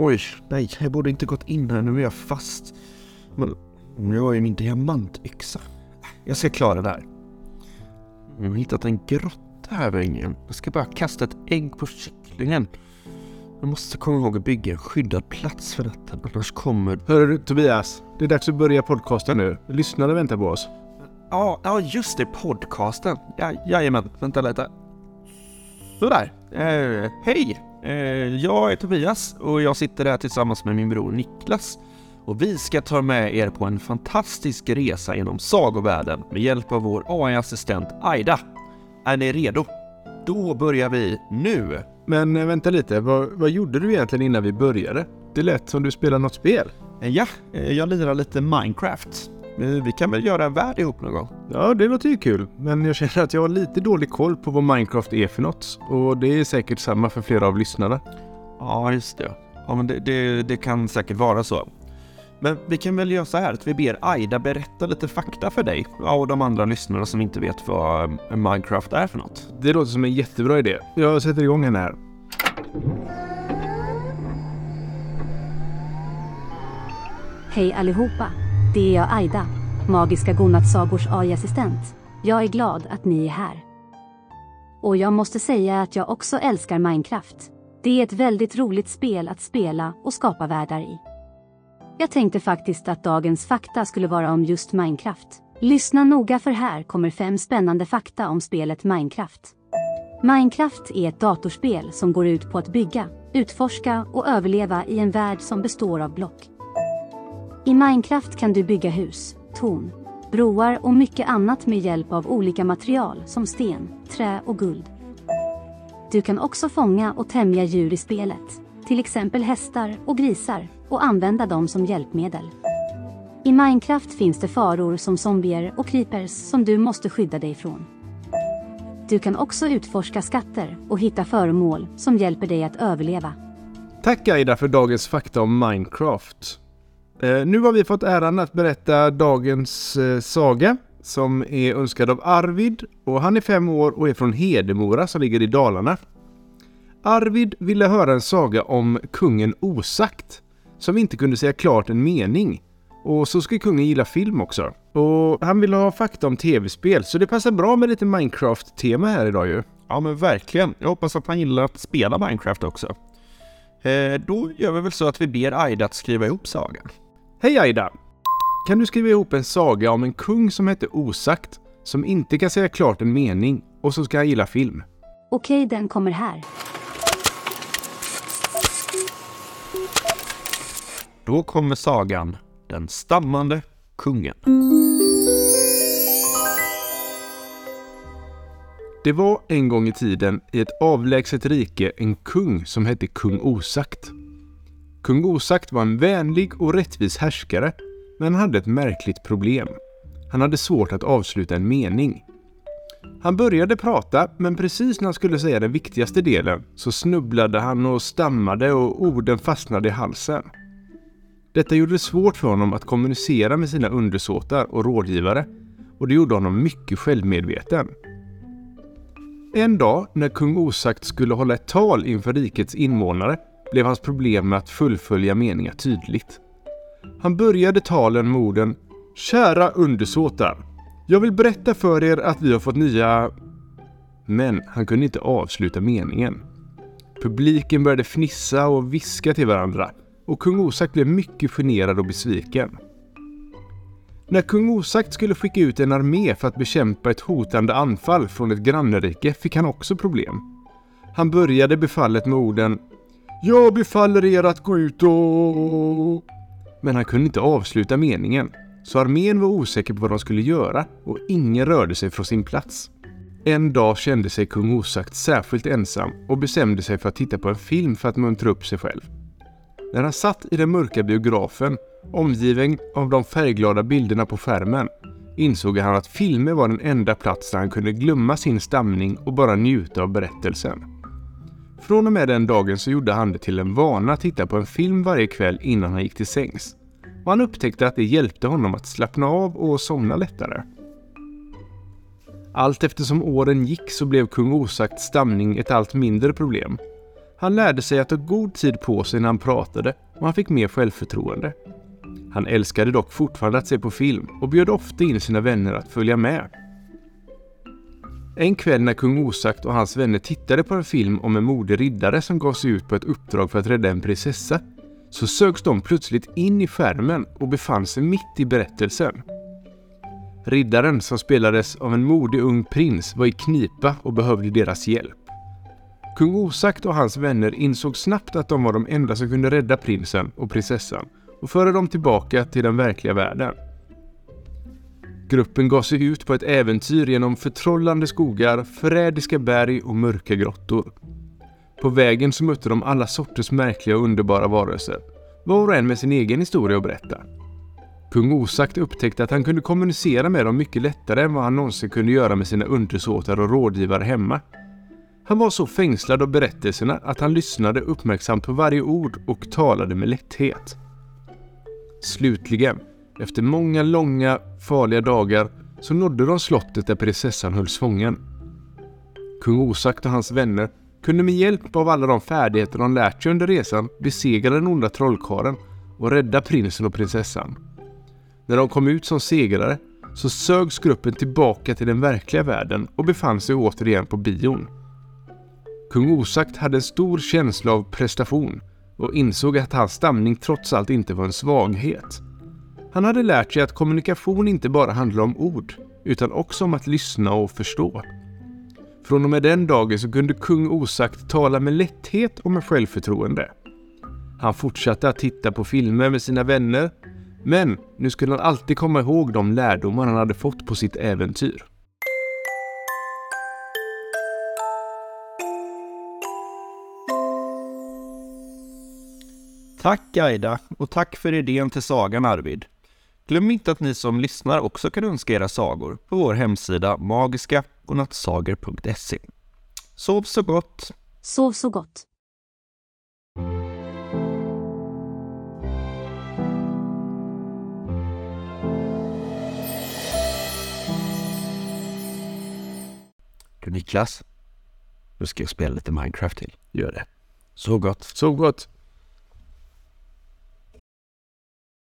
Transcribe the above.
Oj, nej, jag borde inte gått in här. Nu är jag fast. Men jag har ju min diamantyxa. Jag ska klara det här. Jag har hittat en grotta här vid ängen. Jag ska bara kasta ett ägg på kycklingen. Jag måste komma ihåg att bygga en skyddad plats för detta, annars kommer... Hör du Tobias, det är dags att börja podcasten nu. Lyssnarna väntar på oss. Ja, ja just det, podcasten. Ja, jajamän, vänta lite. Sådär. Eh, hej! Eh, jag är Tobias och jag sitter här tillsammans med min bror Niklas. Och vi ska ta med er på en fantastisk resa genom sagovärlden med hjälp av vår AI-assistent Aida. Är ni redo? Då börjar vi nu! Men eh, vänta lite, vad, vad gjorde du egentligen innan vi började? Det lät som du spelade något spel. Eh, Ja, jag lirar lite Minecraft. Vi kan väl göra en värld ihop någon gång? Ja, det låter ju kul. Men jag känner att jag har lite dålig koll på vad Minecraft är för något. Och det är säkert samma för flera av lyssnarna. Ja, just det. Ja, men det, det, det kan säkert vara så. Men vi kan väl göra så här att vi ber Aida berätta lite fakta för dig ja, och de andra lyssnarna som inte vet vad eh, Minecraft är för något. Det låter som en jättebra idé. Jag sätter igång henne här. Hej allihopa! Det är jag Aida, Magiska Godnattsagors AI-assistent. Jag är glad att ni är här. Och jag måste säga att jag också älskar Minecraft. Det är ett väldigt roligt spel att spela och skapa världar i. Jag tänkte faktiskt att dagens fakta skulle vara om just Minecraft. Lyssna noga för här kommer fem spännande fakta om spelet Minecraft. Minecraft är ett datorspel som går ut på att bygga, utforska och överleva i en värld som består av block. I Minecraft kan du bygga hus, torn, broar och mycket annat med hjälp av olika material som sten, trä och guld. Du kan också fånga och tämja djur i spelet, till exempel hästar och grisar, och använda dem som hjälpmedel. I Minecraft finns det faror som zombier och creepers som du måste skydda dig från. Du kan också utforska skatter och hitta föremål som hjälper dig att överleva. Tack Aida för dagens fakta om Minecraft. Eh, nu har vi fått äran att berätta dagens eh, saga som är önskad av Arvid och han är fem år och är från Hedemora som ligger i Dalarna. Arvid ville höra en saga om kungen Osakt som inte kunde säga klart en mening. Och så ska kungen gilla film också. Och han vill ha fakta om tv-spel så det passar bra med lite Minecraft-tema här idag ju. Ja, men verkligen. Jag hoppas att han gillar att spela Minecraft också. Eh, då gör vi väl så att vi ber Aida att skriva ihop sagan. Hej Aida! Kan du skriva ihop en saga om en kung som heter Osakt, som inte kan säga klart en mening och så ska gilla film? Okej, den kommer här. Då kommer sagan Den stammande kungen. Det var en gång i tiden i ett avlägset rike en kung som hette kung Osakt. Kung Osakt var en vänlig och rättvis härskare, men han hade ett märkligt problem. Han hade svårt att avsluta en mening. Han började prata, men precis när han skulle säga den viktigaste delen så snubblade han och stammade och orden fastnade i halsen. Detta gjorde det svårt för honom att kommunicera med sina undersåtar och rådgivare och det gjorde honom mycket självmedveten. En dag när kung Osakt skulle hålla ett tal inför rikets invånare blev hans problem med att fullfölja meningar tydligt. Han började talen med orden Kära undersåtar! Jag vill berätta för er att vi har fått nya... Men han kunde inte avsluta meningen. Publiken började fnissa och viska till varandra och kung Osak blev mycket generad och besviken. När kung Osakt skulle skicka ut en armé för att bekämpa ett hotande anfall från ett grannrike fick han också problem. Han började befallet med orden jag befaller er att gå ut och... Men han kunde inte avsluta meningen, så armén var osäker på vad de skulle göra och ingen rörde sig från sin plats. En dag kände sig kung Osakt särskilt ensam och bestämde sig för att titta på en film för att muntra upp sig själv. När han satt i den mörka biografen, omgiven av de färgglada bilderna på skärmen, insåg han att filmer var den enda plats där han kunde glömma sin stamning och bara njuta av berättelsen. Från och med den dagen så gjorde han det till en vana att titta på en film varje kväll innan han gick till sängs. Och han upptäckte att det hjälpte honom att slappna av och somna lättare. Allt eftersom åren gick så blev kung Osakts stamning ett allt mindre problem. Han lärde sig att ta god tid på sig när han pratade och han fick mer självförtroende. Han älskade dock fortfarande att se på film och bjöd ofta in sina vänner att följa med. En kväll när kung Osakt och hans vänner tittade på en film om en modig riddare som gav sig ut på ett uppdrag för att rädda en prinsessa så sögs de plötsligt in i skärmen och befann sig mitt i berättelsen. Riddaren som spelades av en modig ung prins var i knipa och behövde deras hjälp. Kung Osakt och hans vänner insåg snabbt att de var de enda som kunde rädda prinsen och prinsessan och föra dem tillbaka till den verkliga världen. Gruppen gav sig ut på ett äventyr genom förtrollande skogar, förrädiska berg och mörka grottor. På vägen så mötte de alla sorters märkliga och underbara varelser, var och en med sin egen historia att berätta. Kung Osakt upptäckte att han kunde kommunicera med dem mycket lättare än vad han någonsin kunde göra med sina undersåtar och rådgivare hemma. Han var så fängslad av berättelserna att han lyssnade uppmärksamt på varje ord och talade med lätthet. Slutligen, efter många långa, farliga dagar, så nådde de slottet där prinsessan hölls fången. Kung Osakt och hans vänner kunde med hjälp av alla de färdigheter de lärt sig under resan besegra den onda trollkaren och rädda prinsen och prinsessan. När de kom ut som segrare så sögs gruppen tillbaka till den verkliga världen och befann sig återigen på bion. Kung Osakt hade en stor känsla av prestation och insåg att hans stamning trots allt inte var en svaghet. Han hade lärt sig att kommunikation inte bara handlar om ord, utan också om att lyssna och förstå. Från och med den dagen så kunde kung Osakt tala med lätthet och med självförtroende. Han fortsatte att titta på filmer med sina vänner, men nu skulle han alltid komma ihåg de lärdomar han hade fått på sitt äventyr. Tack Aida och tack för idén till sagan Arvid. Glöm inte att ni som lyssnar också kan önska era sagor på vår hemsida magiskagodnattsagor.se. Sov så gott! Sov så gott. Du Niklas, nu ska jag spela lite Minecraft till. Gör det. Så gott! Sov gott!